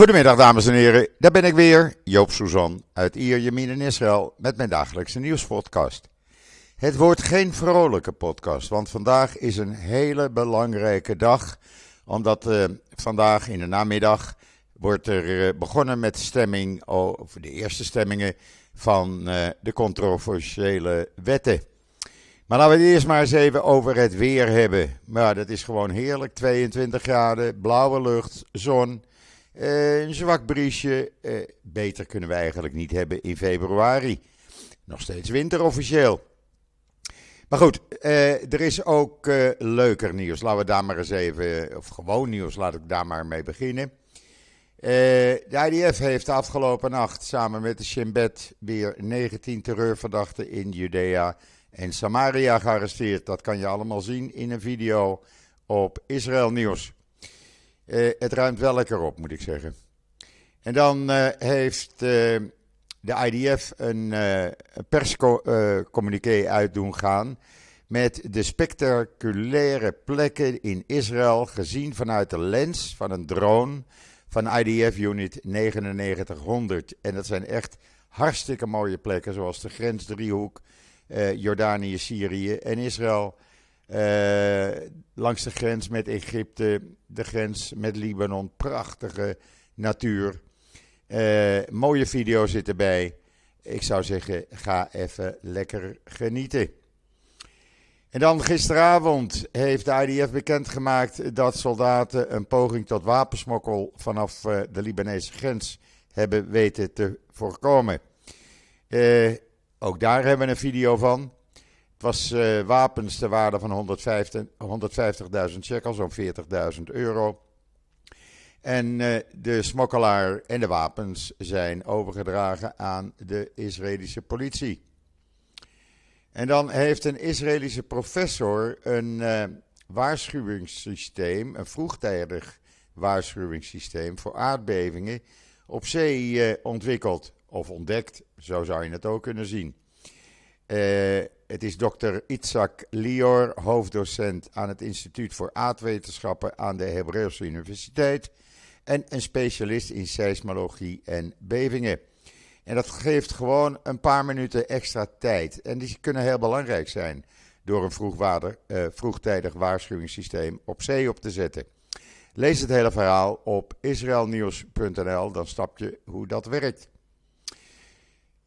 Goedemiddag dames en heren, daar ben ik weer, Joop Suzan uit Ierjemien in Israël met mijn dagelijkse nieuwspodcast. Het wordt geen vrolijke podcast, want vandaag is een hele belangrijke dag, omdat uh, vandaag in de namiddag wordt er uh, begonnen met de stemming over de eerste stemmingen van uh, de controversiële wetten. Maar laten we het eerst maar eens even over het weer hebben. Maar dat is gewoon heerlijk, 22 graden, blauwe lucht, zon. Uh, een zwak briesje. Uh, beter kunnen we eigenlijk niet hebben in februari. Nog steeds winter officieel. Maar goed, uh, er is ook leuker nieuws. Laten we daar maar eens even, of gewoon nieuws, laat ik daar maar mee beginnen. de IDF heeft de afgelopen nacht samen met de Shin Bet weer 19 terreurverdachten in Judea en Samaria gearresteerd. Dat kan je allemaal zien in een video op Israël Nieuws. Uh, het ruimt wel lekker op, moet ik zeggen. En dan uh, heeft uh, de IDF een perscommuniqué uit doen gaan met de spectaculaire plekken in Israël gezien vanuit de lens van een drone van IDF Unit 9900. En dat zijn echt hartstikke mooie plekken, zoals de grensdriehoek, Jordanië, Syrië en Israël. Uh, langs de grens met Egypte, de grens met Libanon. Prachtige natuur. Uh, mooie video zit erbij. Ik zou zeggen, ga even lekker genieten. En dan gisteravond heeft de IDF bekendgemaakt dat soldaten een poging tot wapensmokkel vanaf uh, de Libanese grens hebben weten te voorkomen. ook daar hebben we een video van. Het was uh, wapens ter waarde van 150.000 shekels, zo'n 40.000 euro. En uh, de smokkelaar en de wapens zijn overgedragen aan de Israëlische politie. En dan heeft een Israëlische professor een uh, waarschuwingssysteem, een vroegtijdig waarschuwingssysteem voor aardbevingen op zee ontwikkeld of ontdekt. Zo zou je het ook kunnen zien. Het is dokter Itzak Lior, hoofddocent aan het Instituut voor Aardwetenschappen aan de Hebreeuwse Universiteit. En een specialist in seismologie en bevingen. En dat geeft gewoon een paar minuten extra tijd. En die kunnen heel belangrijk zijn door een uh, vroegtijdig waarschuwingssysteem op zee op te zetten. Lees het hele verhaal op israelnieuws.nl, dan stap je hoe dat werkt.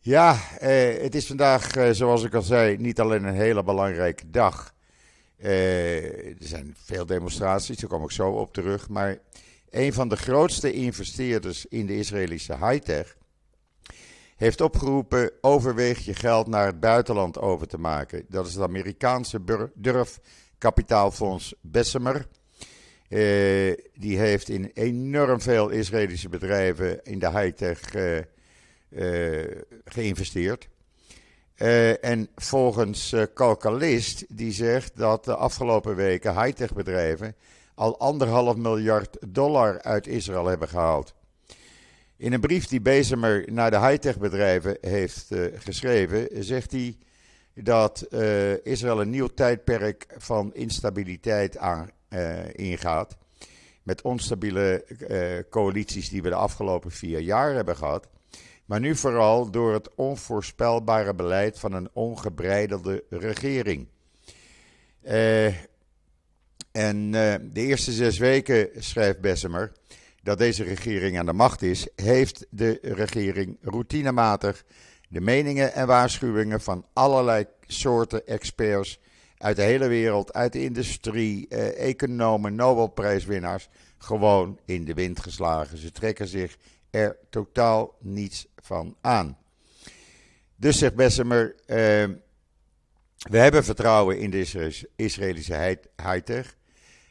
Ja, eh, het is vandaag, eh, zoals ik al zei, niet alleen een hele belangrijke dag. Eh, er zijn veel demonstraties, daar kom ik zo op terug. Maar een van de grootste investeerders in de Israëlische high-tech heeft opgeroepen: overweeg je geld naar het buitenland over te maken. Dat is het Amerikaanse durfkapitaalfonds Bessemer. Uh, die heeft in enorm veel Israëlische bedrijven in de high-tech uh, geïnvesteerd. Uh, en volgens uh, Calcalist, die zegt dat de afgelopen weken high-tech bedrijven al anderhalf miljard dollar uit Israël hebben gehaald. In een brief die Bezemer naar de high-tech bedrijven heeft geschreven, zegt hij dat Israël een nieuw tijdperk van instabiliteit aan, ingaat. Met onstabiele coalities die we de afgelopen vier jaar hebben gehad. Maar nu vooral door het onvoorspelbare beleid van een ongebreidelde regering. Uh, en uh, de eerste zes weken, schrijft Bessemer, dat deze regering aan de macht is, heeft de regering routinematig de meningen en waarschuwingen van allerlei soorten experts uit de hele wereld, uit de industrie, uh, economen, Nobelprijswinnaars, gewoon in de wind geslagen. Ze trekken zich er totaal niets van aan. Dus zegt Bessemer, uh, we hebben vertrouwen in de Israëlische high-tech.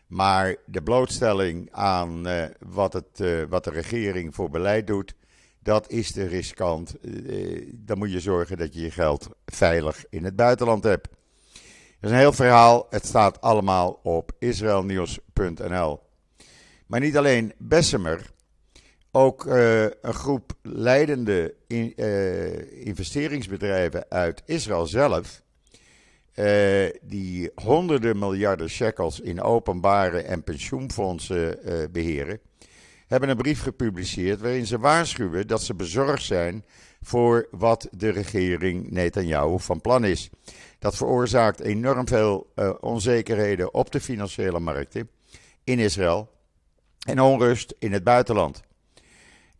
Maar de blootstelling aan uh, wat, het, uh, wat de regering voor beleid doet, dat is te riskant. Uh, dan moet je zorgen dat je je geld veilig in het buitenland hebt. Dat is een heel verhaal. Het staat allemaal op israelnieuws.nl. Maar niet alleen Bessemer ook uh, een groep leidende in, uh, investeringsbedrijven uit Israël zelf, uh, die honderden miljarden shekels in openbare en pensioenfondsen beheren, hebben een brief gepubliceerd waarin ze waarschuwen dat ze bezorgd zijn voor wat de regering Netanyahu van plan is. Dat veroorzaakt enorm veel onzekerheden op de financiële markten in Israël en onrust in het buitenland.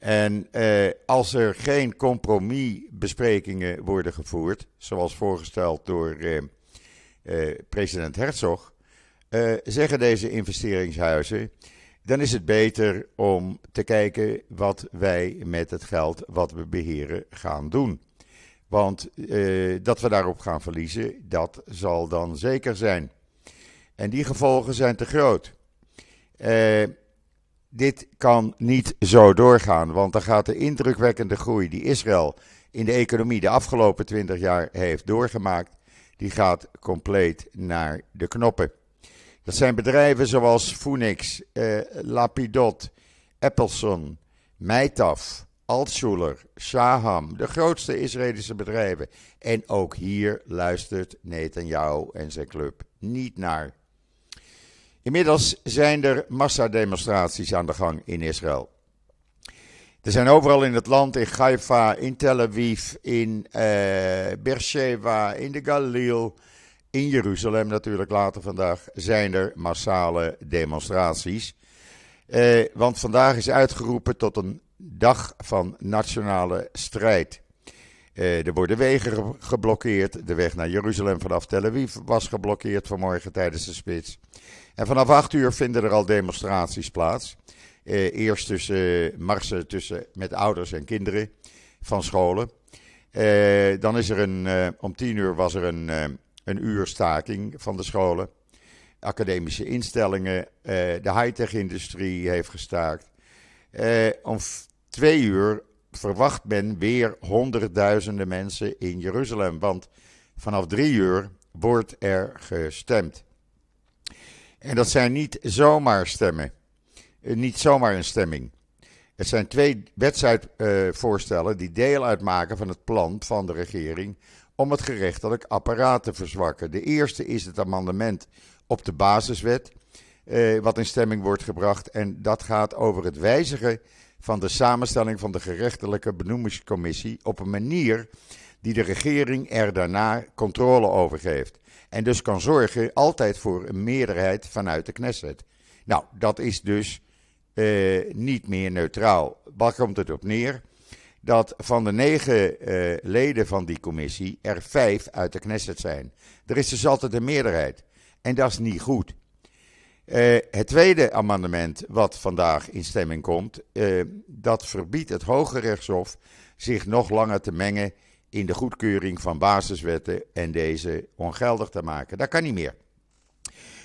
En uh, als er geen compromisbesprekingen worden gevoerd, zoals voorgesteld door uh, uh, president Herzog, zeggen deze investeringshuizen, dan is het beter om te kijken wat wij met het geld wat we beheren gaan doen. Want dat we daarop gaan verliezen, dat zal dan zeker zijn. En die gevolgen zijn te groot. Uh, dit kan niet zo doorgaan, want dan gaat de indrukwekkende groei die Israël in de economie de afgelopen 20 jaar heeft doorgemaakt, die gaat compleet naar de knoppen. Dat zijn bedrijven zoals Phoenix, eh, Lapidot, Appleson, Meitaf, Altschuler, Shaham, de grootste Israëlische bedrijven. En ook hier luistert Netanyahu en zijn club niet naar. Inmiddels zijn er massademonstraties aan de gang in Israël. Er zijn overal in het land, in Haifa, in Tel Aviv, in uh, Beersheba, in de Galil, in Jeruzalem natuurlijk later vandaag, zijn er massale demonstraties. Uh, want vandaag is uitgeroepen tot een dag van nationale strijd. Uh, er worden wegen geblokkeerd. De weg naar Jeruzalem vanaf Tel Aviv was geblokkeerd vanmorgen tijdens de spits. En vanaf 8 uur vinden er al demonstraties plaats. Eh, eerst tussen marsen tussen, met ouders en kinderen van scholen. Eh, dan is er een, eh, om 10 uur was er een, eh, een uur staking van de scholen. Academische instellingen, eh, de high-tech industrie heeft gestaakt. Eh, om 2 uur verwacht men weer honderdduizenden mensen in Jeruzalem. Want vanaf 3 uur wordt er gestemd. En dat zijn niet zomaar stemmen. Eh, niet zomaar een stemming. Het zijn twee wetsvoorstellen die deel uitmaken van het plan van de regering om het gerechtelijk apparaat te verzwakken. De eerste is het amendement op de basiswet, eh, wat in stemming wordt gebracht. En dat gaat over het wijzigen van de samenstelling van de gerechtelijke benoemingscommissie op een manier die de regering er daarna controle over geeft. En dus kan zorgen altijd voor een meerderheid vanuit de Knesset. Nou, dat is dus uh, niet meer neutraal. Waar komt het op neer? Dat van de negen uh, leden van die commissie er vijf uit de Knesset zijn. Er is dus altijd een meerderheid. En dat is niet goed. Uh, het tweede amendement wat vandaag in stemming komt, dat verbiedt het Hoge Rechtshof zich nog langer te mengen in de goedkeuring van basiswetten en deze ongeldig te maken. Dat kan niet meer.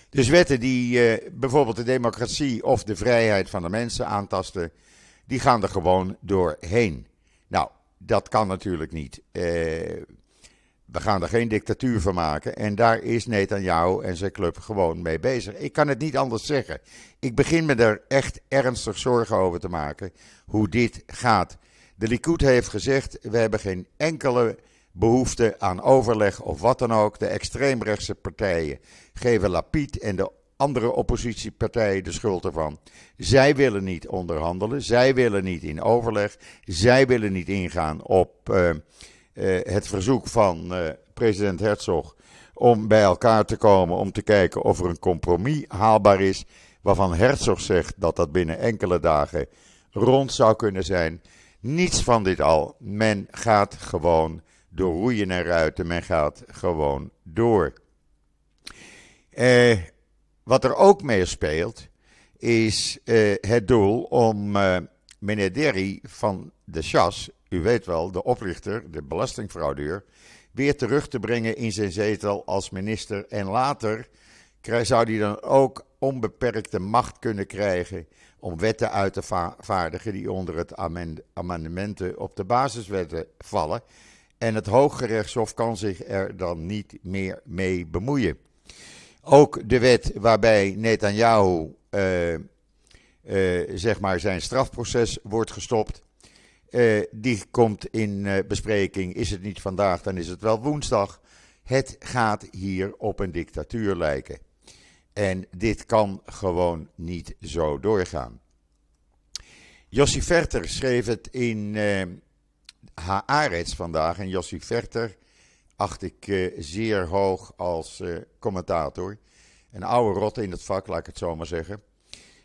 Dus wetten die uh, bijvoorbeeld de democratie of de vrijheid van de mensen aantasten, die gaan er gewoon doorheen. Nou, dat kan natuurlijk niet. Uh, we gaan er geen dictatuur van maken. En daar is Netanyahu en zijn club gewoon mee bezig. Ik kan het niet anders zeggen. Ik begin me er echt ernstig zorgen over te maken hoe dit gaat. De Likud heeft gezegd: we hebben geen enkele behoefte aan overleg of wat dan ook. De extreemrechtse partijen geven Lapid en de andere oppositiepartijen de schuld ervan. Zij willen niet onderhandelen, zij willen niet in overleg, zij willen niet ingaan op uh, uh, het verzoek van uh, president Herzog om bij elkaar te komen om te kijken of er een compromis haalbaar is, waarvan Herzog zegt dat dat binnen enkele dagen rond zou kunnen zijn. Niets van dit al. Men gaat gewoon door roeien en ruiten. Men gaat gewoon door. Eh, wat er ook mee speelt, is eh, het doel om eh, meneer Derry van de Chas, u weet wel, de oprichter, de belastingfraudeur, weer terug te brengen in zijn zetel als minister. En later zou hij dan ook onbeperkte macht kunnen krijgen om wetten uit te vaardigen die onder het amendementen op de basiswetten vallen. En het Hooggerechtshof kan zich er dan niet meer mee bemoeien. Ook de wet waarbij Netanyahu uh, uh, zeg maar zijn strafproces wordt gestopt. Uh, die komt in bespreking. Is het niet vandaag, dan is het wel woensdag. Het gaat hier op een dictatuur lijken. En dit kan gewoon niet zo doorgaan. Jossi Verter schreef het in uh, Haaretz vandaag. En Jossi Verter acht ik uh, zeer hoog als uh, commentator. Een oude rotte in het vak, laat ik het zo maar zeggen.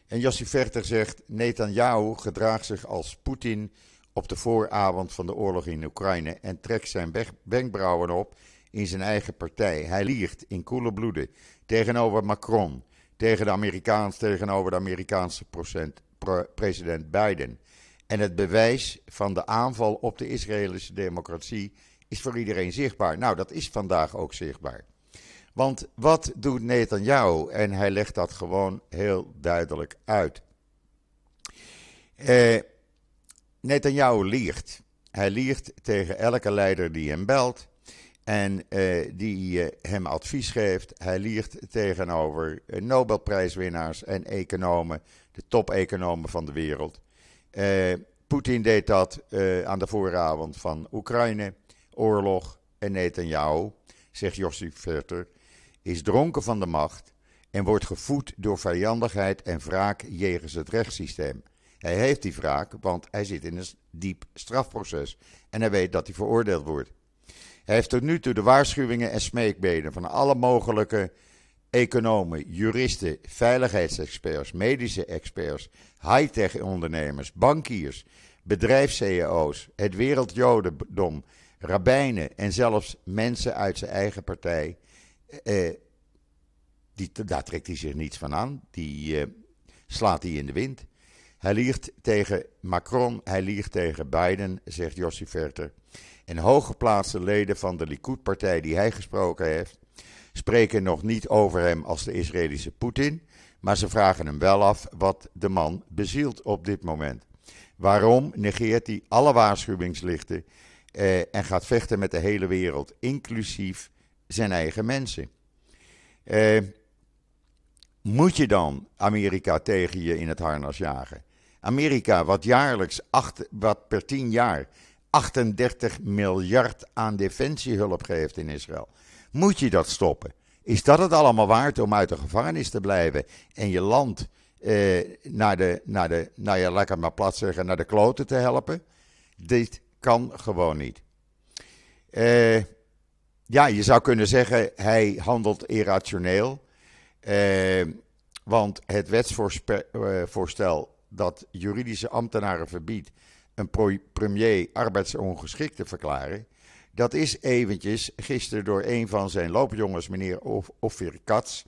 En Jossi Verter zegt: Netanyahu gedraagt zich als Poetin op de vooravond van de oorlog in Oekraïne en trekt zijn wenkbrauwen op in zijn eigen partij. Hij liegt in koele bloeden tegenover Macron, tegen de Amerikaans, tegenover de Amerikaanse president Biden. En het bewijs van de aanval op de Israëlische democratie is voor iedereen zichtbaar. Nou, dat is vandaag ook zichtbaar. Want wat doet Netanyahu? En hij legt dat gewoon heel duidelijk uit. Eh, Netanyahu liegt. Hij liegt tegen elke leider die hem belt en eh, die eh, hem advies geeft. Hij liegt tegenover eh, Nobelprijswinnaars en economen, de top-economen van de wereld. Poetin deed dat aan de vooravond van Oekraïne, oorlog en Netanyahu, zegt Josip Verter, is dronken van de macht en wordt gevoed door vijandigheid en wraak jegens het rechtssysteem. Hij heeft die wraak, want hij zit in een diep strafproces en hij weet dat hij veroordeeld wordt. Hij heeft tot nu toe de waarschuwingen en smeekbeden van alle mogelijke economen, juristen, veiligheidsexperts, medische experts, high-tech ondernemers, bankiers, bedrijfs-CEO's, het wereldjodendom, rabbijnen en zelfs mensen uit zijn eigen partij. Eh, die, daar trekt hij zich niets van aan. Die eh, slaat hij in de wind. Hij liegt tegen Macron, hij liegt tegen Biden, zegt Jossi Verter. En hooggeplaatste leden van de Likud-partij die hij gesproken heeft, spreken nog niet over hem als de Israëlische Poetin, maar ze vragen hem wel af wat de man bezielt op dit moment. Waarom negeert hij alle waarschuwingslichten eh, en gaat vechten met de hele wereld, inclusief zijn eigen mensen? Eh, moet je dan Amerika tegen je in het harnas jagen? Amerika, wat jaarlijks, acht, wat per tien jaar 38 miljard aan defensiehulp geeft in Israël. Moet je dat stoppen? Is dat het allemaal waard om uit de gevangenis te blijven en je land eh, naar de, naar de, nou ja, lekker maar plat zeggen, naar de kloten te helpen? Dit kan gewoon niet. Eh, ja, je zou kunnen zeggen, hij handelt irrationeel. Eh, want het wetsvoorstel eh, dat juridische ambtenaren verbiedt een premier arbeidsongeschikt te verklaren. Dat is eventjes gisteren door een van zijn loopjongens, meneer Ophir Katz,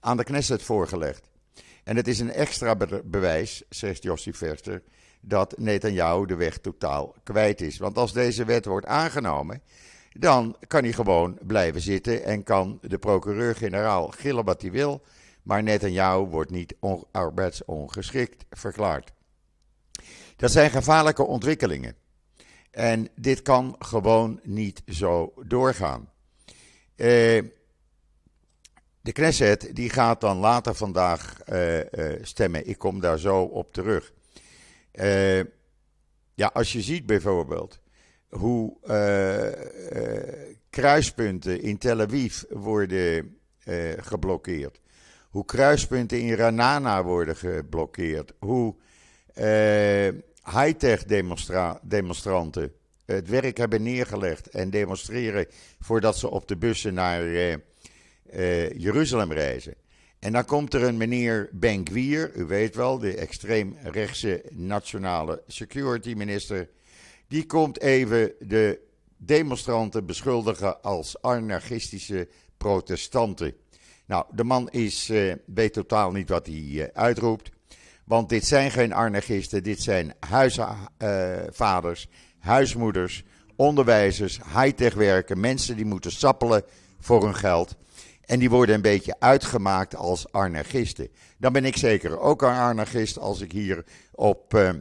aan de Knesset voorgelegd. En het is een extra bewijs, zegt Jossi Verster, dat Netanyahu de weg totaal kwijt is. Want als deze wet wordt aangenomen, dan kan hij gewoon blijven zitten en kan de procureur-generaal gillen wat hij wil. Maar Netanyahu wordt niet arbeidsongeschikt verklaard. Dat zijn gevaarlijke ontwikkelingen. En dit kan gewoon niet zo doorgaan. Uh, de Knesset die gaat dan later vandaag uh, uh, stemmen. Ik kom daar zo op terug. ja, als je ziet bijvoorbeeld hoe kruispunten in Tel Aviv worden geblokkeerd. Hoe kruispunten in Ranana worden geblokkeerd. Hoe high-tech demonstranten het werk hebben neergelegd en demonstreren voordat ze op de bussen naar uh, uh, Jeruzalem reizen. En dan komt er een meneer Benkwier, u weet wel, de extreemrechtse nationale security minister. Die komt even de demonstranten beschuldigen als anarchistische protestanten. Nou, de man is, uh, weet totaal niet wat hij uitroept. Want dit zijn geen anarchisten, dit zijn huisvaders, uh, huismoeders, onderwijzers, high-tech werken, mensen die moeten sappelen voor hun geld. En die worden een beetje uitgemaakt als anarchisten. Dan ben ik zeker ook een anarchist als ik hier op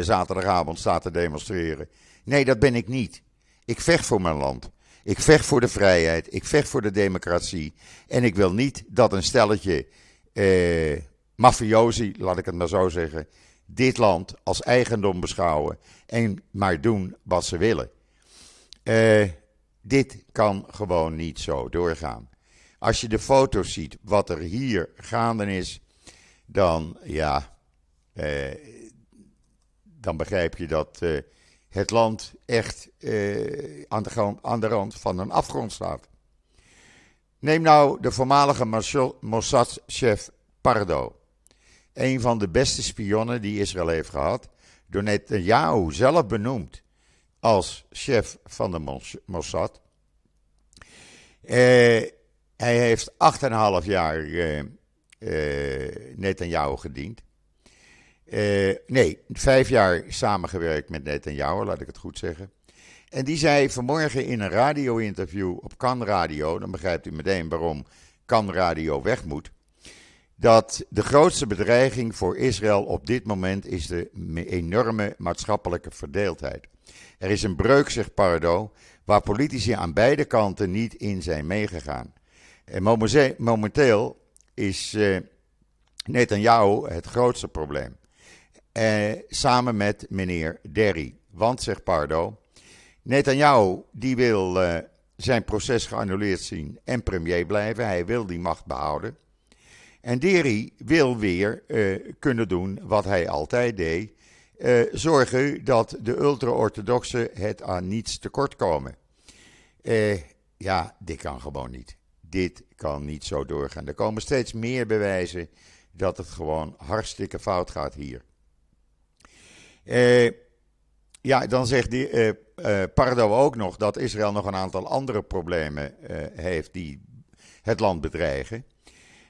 zaterdagavond sta te demonstreren. Nee, dat ben ik niet. Ik vecht voor mijn land. Ik vecht voor de vrijheid. Ik vecht voor de democratie. En ik wil niet dat een stelletje uh, mafiosi, laat ik het maar zo zeggen, dit land als eigendom beschouwen en maar doen wat ze willen. Uh, dit kan gewoon niet zo doorgaan. Als je de foto's ziet, wat er hier gaande is, dan ja, uh, dan begrijp je dat het land echt aan, de, aan de rand van een afgrond staat. Neem nou de voormalige Mossad-chef Pardo. Een van de beste spionnen die Israël heeft gehad. Door Netanyahu zelf benoemd als chef van de Mossad. Eh, hij heeft 8,5 jaar uh, uh, Netanyahu gediend. Uh, nee, vijf jaar samengewerkt met Netanyahu, laat ik het goed zeggen. En die zei vanmorgen in een radio-interview op Kan Radio, dan begrijpt u meteen waarom Kan Radio weg moet, dat de grootste bedreiging voor Israël op dit moment is de enorme maatschappelijke verdeeldheid. Er is een breuk, zegt Pardo, waar politici aan beide kanten niet in zijn meegegaan. En momenteel is uh, Netanyahu het grootste probleem. Uh, samen met meneer Derry. Want, zegt Pardo, Netanyahu die wil uh, zijn proces geannuleerd zien en premier blijven. Hij wil die macht behouden. En Derry wil weer uh, kunnen doen wat hij altijd deed. Uh, zorgen dat de ultra-orthodoxen het aan niets tekort komen. ja, dit kan gewoon niet. Dit kan niet zo doorgaan. Er komen steeds meer bewijzen dat het gewoon hartstikke fout gaat hier. Ja, dan zegt die, uh, Pardo ook nog dat Israël nog een aantal andere problemen heeft die het land bedreigen.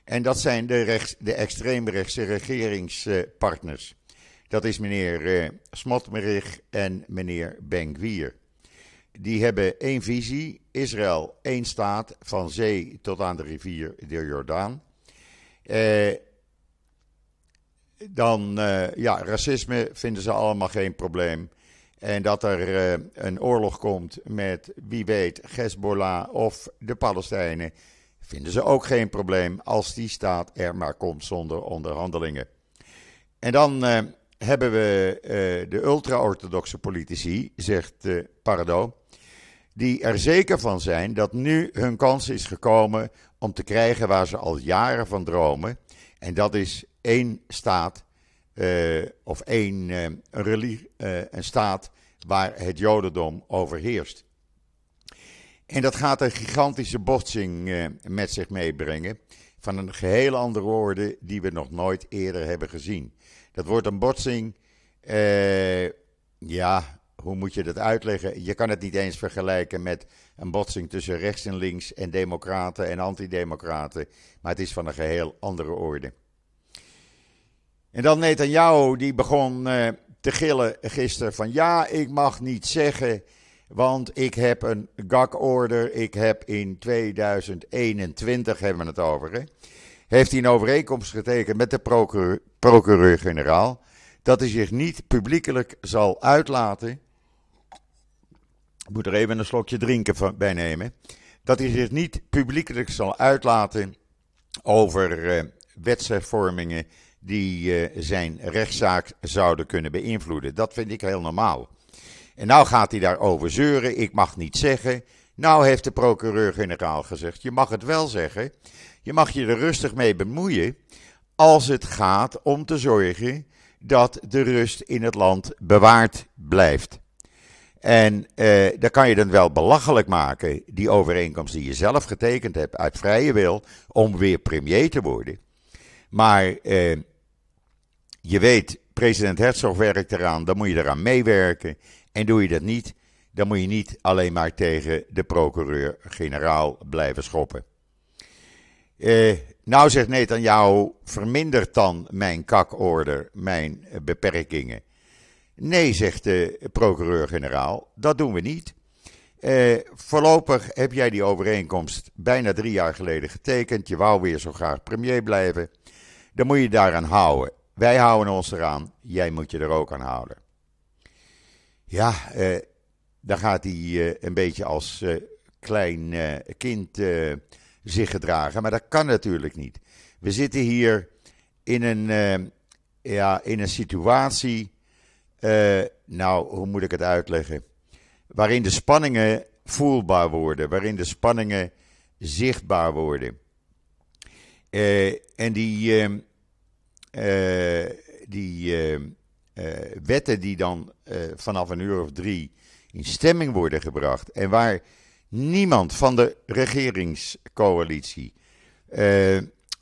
En dat zijn de, rechts, de extreemrechtse regeringspartners. Dat is meneer Smotmerich en meneer Ben-Gvir. Die hebben één visie: Israël één staat van zee tot aan de rivier de Jordaan. Dan, ja, racisme vinden ze allemaal geen probleem. En dat er eh, een oorlog komt met, wie weet, Hezbollah of de Palestijnen, vinden ze ook geen probleem als die staat er maar komt zonder onderhandelingen. En dan uh, hebben we de ultra-orthodoxe politici, zegt Pardo, die er zeker van zijn dat nu hun kans is gekomen om te krijgen waar ze al jaren van dromen. En dat is één staat uh, of één uh, religie, uh, een staat waar het Jodendom overheerst. En dat gaat een gigantische botsing met zich meebrengen. Van een geheel andere orde die we nog nooit eerder hebben gezien. Dat wordt een botsing. ja, hoe moet je dat uitleggen? Je kan het niet eens vergelijken met een botsing tussen rechts en links en democraten en antidemocraten. Maar het is van een geheel andere orde. En dan Netanyahu, die begon uh, te gillen gisteren van ja, ik mag niet zeggen, want ik heb een gag-order. Ik heb in 2021, hebben we het over, hè, heeft hij een overeenkomst getekend met de procureur-generaal. dat hij zich niet publiekelijk zal uitlaten. Ik moet er even een slokje drinken van, bij nemen. Dat hij zich niet publiekelijk zal uitlaten over uh, wetshervormingen die uh, zijn rechtszaak zouden kunnen beïnvloeden. Dat vind ik heel normaal. En nou gaat hij daarover zeuren, ik mag niet zeggen. Nou heeft de procureur-generaal gezegd, je mag het wel zeggen. Je mag je er rustig mee bemoeien als het gaat om te zorgen dat de rust in het land bewaard blijft. En uh, daar kan je dan wel belachelijk maken, die overeenkomst die je zelf getekend hebt uit vrije wil, om weer premier te worden. Maar uh, je weet, president Herzog werkt eraan, dan moet je eraan meewerken. En doe je dat niet, dan moet je niet alleen maar tegen de procureur-generaal blijven schoppen. Eh, nou zegt Netanyahu, vermindert dan mijn kakorder, mijn beperkingen. Nee, zegt de procureur-generaal, dat doen we niet. Eh, voorlopig heb jij die overeenkomst bijna drie jaar geleden getekend. Je wou weer zo graag premier blijven. Dan moet je daaraan houden. Wij houden ons eraan, jij moet je er ook aan houden. Ja, eh, dan gaat hij eh, een beetje als eh, klein eh, kind eh, zich gedragen, maar dat kan natuurlijk niet. We zitten hier in een, eh, ja, in een situatie, nou, hoe moet ik het uitleggen? Waarin de spanningen voelbaar worden, waarin de spanningen zichtbaar worden. en die die uh, wetten die dan vanaf een uur of drie in stemming worden gebracht. En waar niemand van de regeringscoalitie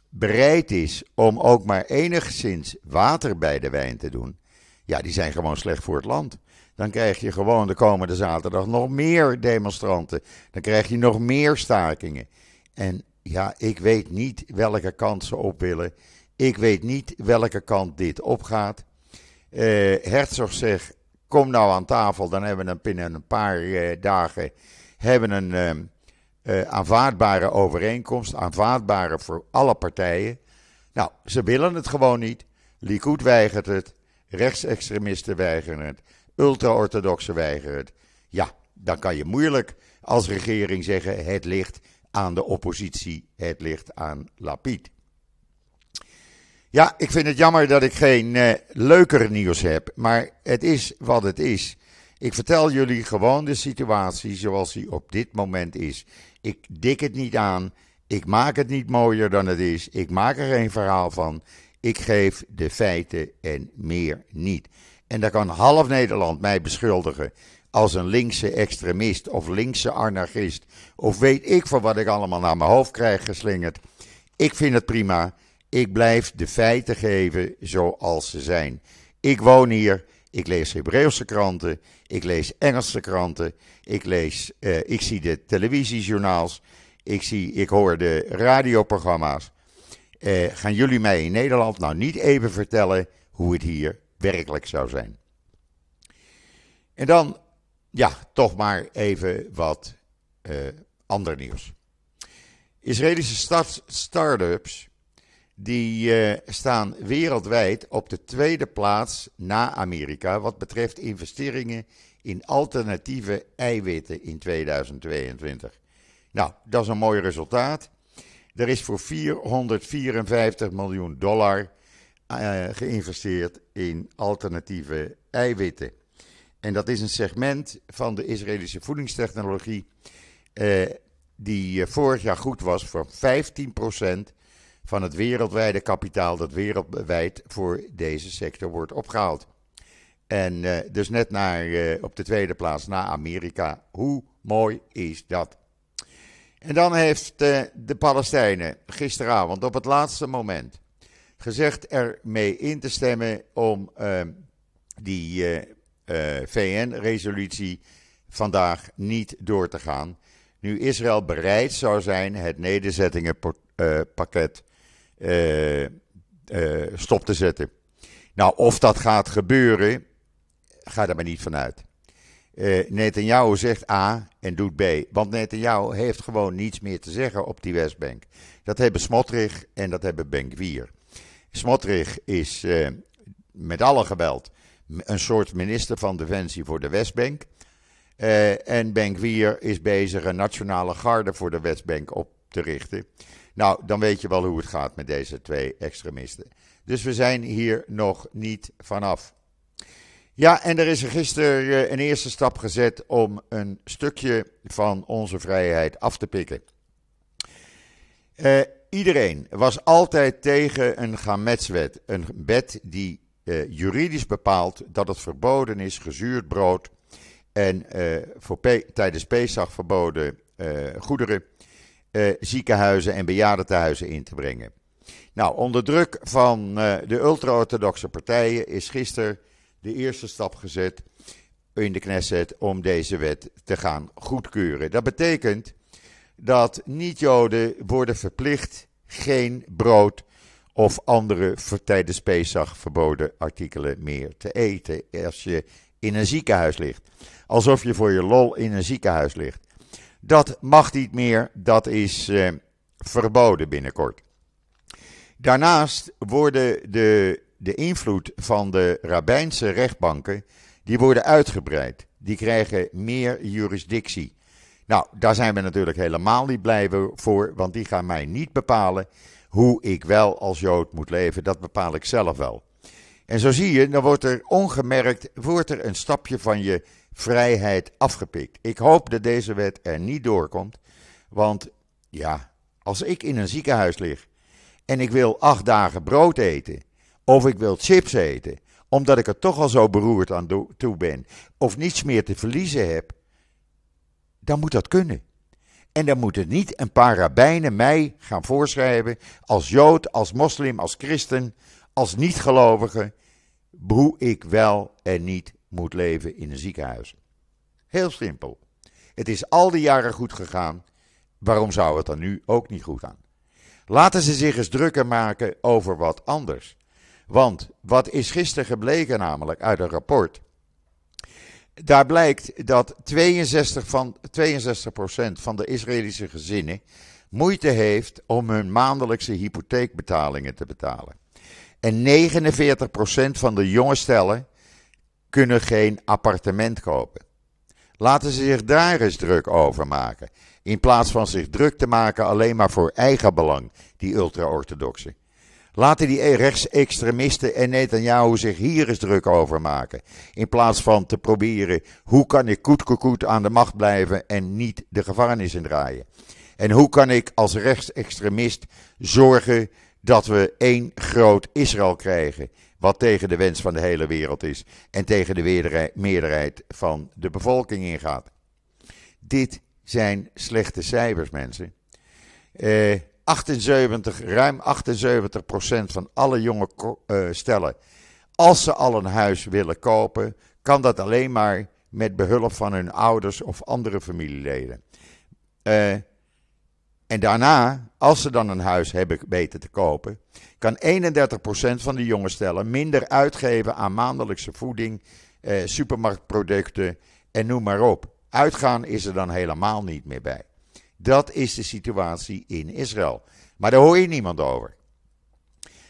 bereid is om ook maar enigszins water bij de wijn te doen, ja, die zijn gewoon slecht voor het land. Dan krijg je gewoon de komende zaterdag nog meer demonstranten. Dan krijg je nog meer stakingen. En ja, ik weet niet welke kant ze op willen. Ik weet niet welke kant dit opgaat. Uh, Herzog zegt, kom nou aan tafel, dan hebben we binnen een paar uh, dagen hebben een uh, uh, aanvaardbare overeenkomst, aanvaardbare voor alle partijen. Nou, ze willen het gewoon niet. Likud weigert het, rechtsextremisten weigeren het, ultra-orthodoxen weigeren het. Ja, dan kan je moeilijk als regering zeggen: het ligt aan de oppositie, het ligt aan Lapid. Ja, ik vind het jammer dat ik geen uh, leuker nieuws heb, maar het is wat het is. Ik vertel jullie gewoon de situatie zoals die op dit moment is. Ik dik het niet aan. Ik maak het niet mooier dan het is. Ik maak er geen verhaal van. Ik geef de feiten en meer niet. En daar kan half Nederland mij beschuldigen als een linkse extremist of linkse anarchist. Of weet ik van wat ik allemaal naar mijn hoofd krijg geslingerd. Ik vind het prima. Ik blijf de feiten geven zoals ze zijn. Ik woon hier. Ik lees Hebreeuwse kranten. Ik lees Engelse kranten. Ik, lees, uh, ik zie de televisiejournaals. Ik, zie, ik hoor de radioprogramma's. Uh, gaan jullie mij in Nederland nou niet even vertellen hoe het hier werkelijk zou zijn? En dan, ja, toch maar even wat uh, ander nieuws. Israëlische start-ups die uh, staan wereldwijd op de tweede plaats na Amerika wat betreft investeringen in alternatieve eiwitten in 2022. Nou, dat is een mooi resultaat. Er is voor 454 miljoen dollar uh, geïnvesteerd in alternatieve eiwitten. En dat is een segment van de Israëlische voedingstechnologie uh, die vorig jaar goed was voor 15% van het wereldwijde kapitaal dat wereldwijd voor deze sector wordt opgehaald. En uh, dus net naar, uh, op de tweede plaats na Amerika. Hoe mooi is dat? En dan heeft uh, de Palestijnen gisteravond op het laatste moment gezegd ermee in te stemmen om ehm, die VN-resolutie vandaag niet door te gaan. Nu Israël bereid zou zijn het nederzettingenpakket stop te zetten. Nou, of dat gaat gebeuren, ga er maar niet vanuit. Uh, Netanyahu zegt A en doet B. Want Netanyahu heeft gewoon niets meer te zeggen op die Westbank. Dat hebben Smotrich en dat hebben Benkwier. Smotrich is met alle geweld een soort minister van Defensie voor de Westbank. Uh, en Benkwier is bezig een nationale garde voor de Westbank op te richten. Nou, dan weet je wel hoe het gaat met deze twee extremisten. Dus we zijn hier nog niet vanaf. Ja, en er is er gisteren eh, een eerste stap gezet om een stukje van onze vrijheid af te pikken. Uh, iedereen was altijd tegen een gametswet. Een wet die uh, juridisch bepaalt dat het verboden is gezuurd brood en voor tijdens Pesach verboden goederen uh, ziekenhuizen en bejaardentehuizen in te brengen. Nou, onder druk van uh, de ultra-orthodoxe partijen is gisteren de eerste stap gezet in de Knesset om deze wet te gaan goedkeuren. Dat betekent dat niet-Joden worden verplicht geen brood of andere tijdens Pesach verboden artikelen meer te eten als je in een ziekenhuis ligt. Alsof je voor je lol in een ziekenhuis ligt. Dat mag niet meer, dat is eh, verboden binnenkort. Daarnaast worden de, de invloed van de rabbijnse rechtbanken, die worden uitgebreid. Die krijgen meer jurisdictie. Nou, daar zijn we natuurlijk helemaal niet blij voor, want die gaan mij niet bepalen hoe ik wel als Jood moet leven. Dat bepaal ik zelf wel. En zo zie je, dan wordt er ongemerkt wordt er een stapje van je vrijheid afgepikt. Ik hoop dat deze wet er niet doorkomt. Want ja, als ik in een ziekenhuis lig en ik wil acht dagen brood eten, of ik wil chips eten, omdat ik er toch al zo beroerd aan toe ben, of niets meer te verliezen heb, dan moet dat kunnen. En dan moeten niet een paar rabbijnen mij gaan voorschrijven, als Jood, als moslim, als christen, als niet-gelovige, hoe ik wel en niet moet leven in een ziekenhuis. Heel simpel. Het is al die jaren goed gegaan. Waarom zou het dan nu ook niet goed gaan? Laten ze zich eens drukker maken over wat anders. Want wat is gisteren gebleken namelijk uit een rapport? Daar blijkt dat 62%, van, 62 van de Israëlische gezinnen moeite heeft om hun maandelijkse hypotheekbetalingen te betalen. En 49% van de jonge stellen kunnen geen appartement kopen. Laten ze zich daar eens druk over maken. In plaats van zich druk te maken alleen maar voor eigen belang, die ultra-orthodoxen. Laten die rechtsextremisten en Netanyahu zich hier eens druk over maken. In plaats van te proberen hoe kan ik koet aan de macht blijven en niet de gevangenis indraaien. En hoe kan ik als rechtsextremist zorgen dat we één groot Israël krijgen. Wat tegen de wens van de hele wereld is. En tegen de meerderheid van de bevolking ingaat. Dit zijn slechte cijfers, mensen. Eh, 78, ruim 78 procent van alle jonge uh, stellen. Als ze al een huis willen kopen, kan dat alleen maar met behulp van hun ouders of andere familieleden. Uh, en daarna, als ze dan een huis hebben weten te kopen, kan 31% van de jonge stellen minder uitgeven aan maandelijkse voeding, eh, supermarktproducten en noem maar op. Uitgaan is er dan helemaal niet meer bij. Dat is de situatie in Israël. Maar daar hoor je niemand over.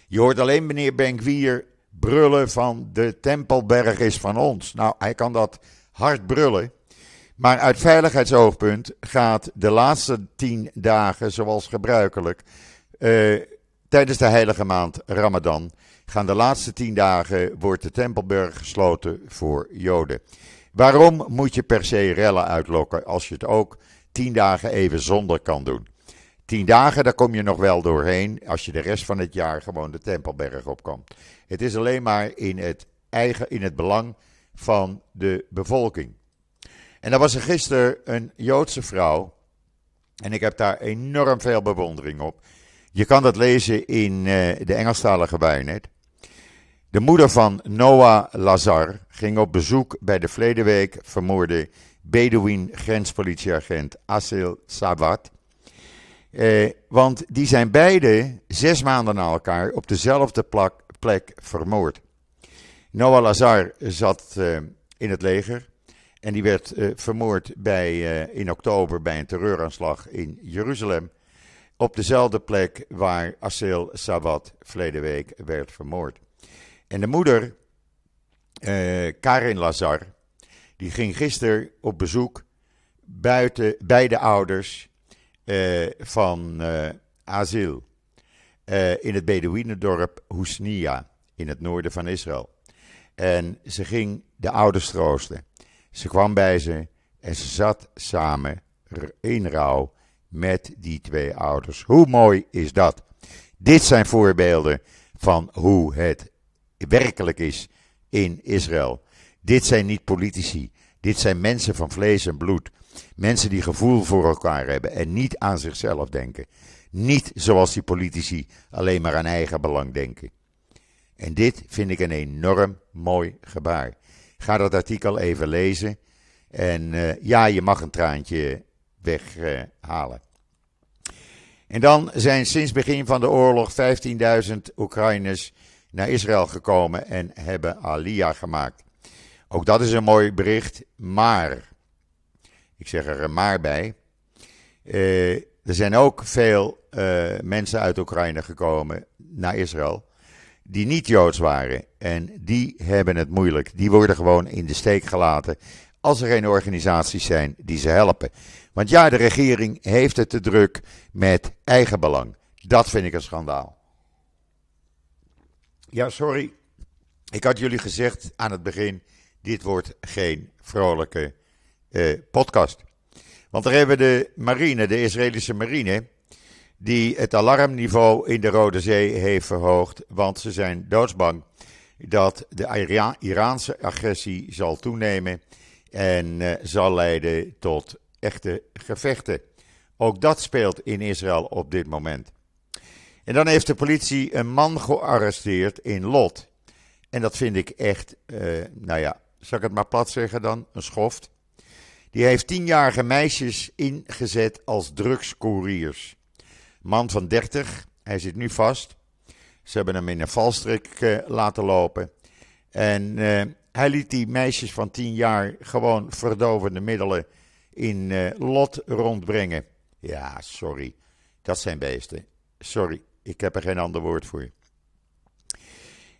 Je hoort alleen meneer Benkwier brullen van de Tempelberg is van ons. Nou, hij kan dat hard brullen. Maar uit veiligheidsoogpunt gaat de laatste tien dagen, zoals gebruikelijk, uh, tijdens de heilige maand Ramadan, gaan de laatste tien dagen, wordt de Tempelberg gesloten voor Joden. Waarom moet je per se rellen uitlokken als je het ook tien dagen even zonder kan doen? Tien dagen, daar kom je nog wel doorheen als je de rest van het jaar gewoon de Tempelberg opkomt. Het is alleen maar in het, eigen, in het belang van de bevolking. En dan was er gisteren een Joodse vrouw. En ik heb daar enorm veel bewondering op. Je kan dat lezen in uh, de Engelstalige Buinet. De moeder van Noah Lazar ging op bezoek bij de verleden vermoorde Bedouin grenspolitieagent Asil Sawat. Eh, want die zijn beide zes maanden na elkaar op dezelfde plek vermoord. Noah Lazar zat uh, in het leger. En die werd uh, vermoord bij, uh, in oktober bij een terreuraanslag in Jeruzalem. Op dezelfde plek waar Aseel Sawat verleden week werd vermoord. En de moeder, uh, Karin Lazar, die ging gisteren op bezoek buiten, bij de ouders van Asiel. in het Bedouinendorp Housnia, in het noorden van Israël. En ze ging de ouders troosten. Ze kwam bij ze en ze zat samen in rouw met die twee ouders. Hoe mooi is dat? Dit zijn voorbeelden van hoe het werkelijk is in Israël. Dit zijn niet politici. Dit zijn mensen van vlees en bloed. Mensen die gevoel voor elkaar hebben en niet aan zichzelf denken. Niet zoals die politici alleen maar aan eigen belang denken. En dit vind ik een enorm mooi gebaar. Ga dat artikel even lezen. En uh, ja, je mag een traantje weghalen. Uh, en dan zijn sinds begin van de oorlog 15.000 Oekraïners naar Israël gekomen en hebben Aliyah gemaakt. Ook dat is een mooi bericht, maar, ik zeg er maar bij, uh, er zijn ook veel mensen uit Oekraïne gekomen naar Israël die niet Joods waren. En die hebben het moeilijk. Die worden gewoon in de steek gelaten als er geen organisaties zijn die ze helpen. Want ja, de regering heeft het te druk met eigen belang. Dat vind ik een schandaal. Ja, sorry. Ik had jullie gezegd aan het begin: dit wordt geen vrolijke eh, podcast. Want er hebben de marine, de Israëlische marine, die het alarmniveau in de Rode Zee heeft verhoogd. Want ze zijn doodsbang dat de Iraanse agressie zal toenemen en uh, zal leiden tot echte gevechten. Ook dat speelt in Israël op dit moment. En dan heeft de politie een man gearresteerd in Lot. En dat vind ik echt, uh, nou ja, zal ik het maar plat zeggen dan, een schoft. Die heeft tienjarige meisjes ingezet als drugscouriers. Man van 30, hij zit nu vast. Ze hebben hem in een valstrik uh, laten lopen. En uh, hij liet die meisjes van 10 jaar gewoon verdovende middelen in uh, lot rondbrengen. Ja, sorry. Dat zijn beesten. Sorry, ik heb er geen ander woord voor.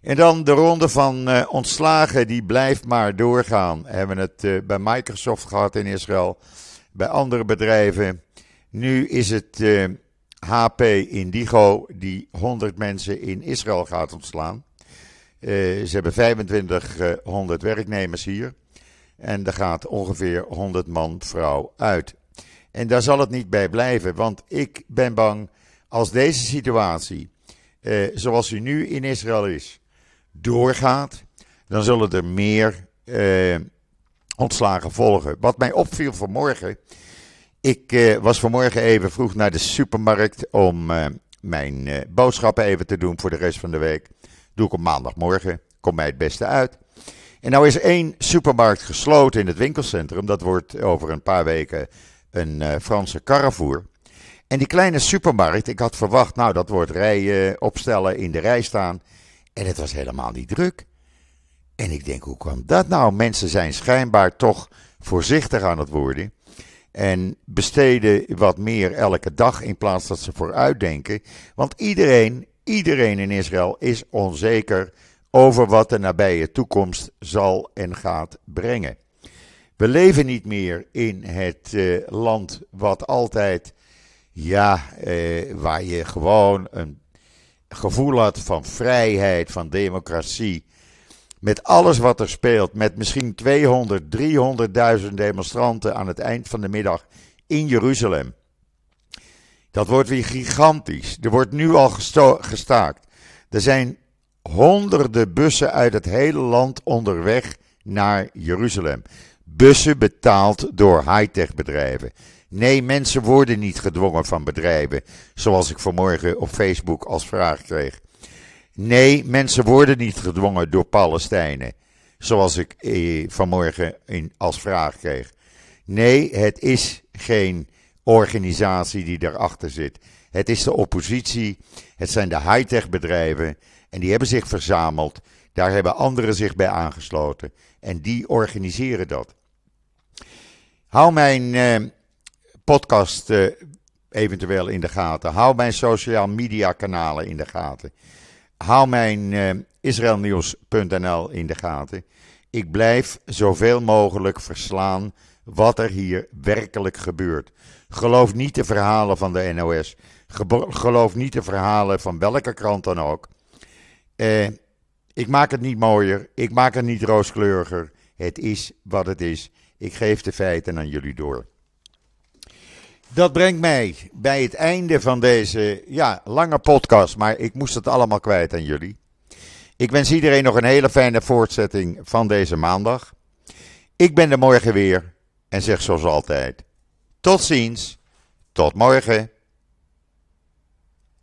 En dan de ronde van ontslagen, die blijft maar doorgaan. We hebben het bij Microsoft gehad in Israël, bij andere bedrijven. Nu is het HP Indigo die 100 mensen in Israël gaat ontslaan. ze hebben 2500 werknemers hier. En er gaat ongeveer 100 man vrouw uit. En daar zal het niet bij blijven, want ik ben bang als deze situatie, zoals die nu in Israël is, doorgaat, dan zullen er meer eh, ontslagen volgen. Wat mij opviel vanmorgen. Ik eh, was vanmorgen even vroeg naar de supermarkt om eh, mijn eh, boodschappen even te doen voor de rest van de week. Doe ik op maandagmorgen. Komt mij het beste uit. En nou is één supermarkt gesloten in het winkelcentrum. Dat wordt over een paar weken een uh, Franse Carrefour. En die kleine supermarkt, ik had verwacht, nou dat wordt rijen opstellen, in de rij staan. En het was helemaal niet druk. En ik denk, hoe kwam dat nou? Mensen zijn schijnbaar toch voorzichtig aan het worden. En besteden wat meer elke dag in plaats dat ze vooruitdenken. Want iedereen, iedereen in Israël is onzeker over wat de nabije toekomst zal en gaat brengen. We leven niet meer in het uh, land wat altijd, ja, uh, waar je gewoon een gevoel had van vrijheid, van democratie. Met alles wat er speelt, met misschien 200, 300.000 demonstranten aan het eind van de middag in Jeruzalem. Dat wordt weer gigantisch. Er wordt nu al gestaakt. Er zijn honderden bussen uit het hele land onderweg naar Jeruzalem. Bussen betaald door high-tech bedrijven. Nee, mensen worden niet gedwongen van bedrijven, zoals ik vanmorgen op Facebook als vraag kreeg. Nee, mensen worden niet gedwongen door Palestijnen, zoals ik eh, vanmorgen in, als vraag kreeg. Nee, het is geen organisatie die daarachter zit. Het is de oppositie, het zijn de high-tech bedrijven en die hebben zich verzameld. Daar hebben anderen zich bij aangesloten en die organiseren dat. Hou mijn eh, podcast uh, eventueel in de gaten. Hou mijn social media kanalen in de gaten. Hou mijn uh, israelnieuws.nl in de gaten. Ik blijf zoveel mogelijk verslaan wat er hier werkelijk gebeurt. Geloof niet de verhalen van de NOS. Geloof niet de verhalen van welke krant dan ook. Uh, ik maak het niet mooier. Ik maak het niet rooskleuriger. Het is wat het is. Ik geef de feiten aan jullie door. Dat brengt mij bij het einde van deze ja, lange podcast, maar ik moest het allemaal kwijt aan jullie. Ik wens iedereen nog een hele fijne voortzetting van deze maandag. Ik ben er morgen weer en zeg zoals altijd: tot ziens, tot morgen.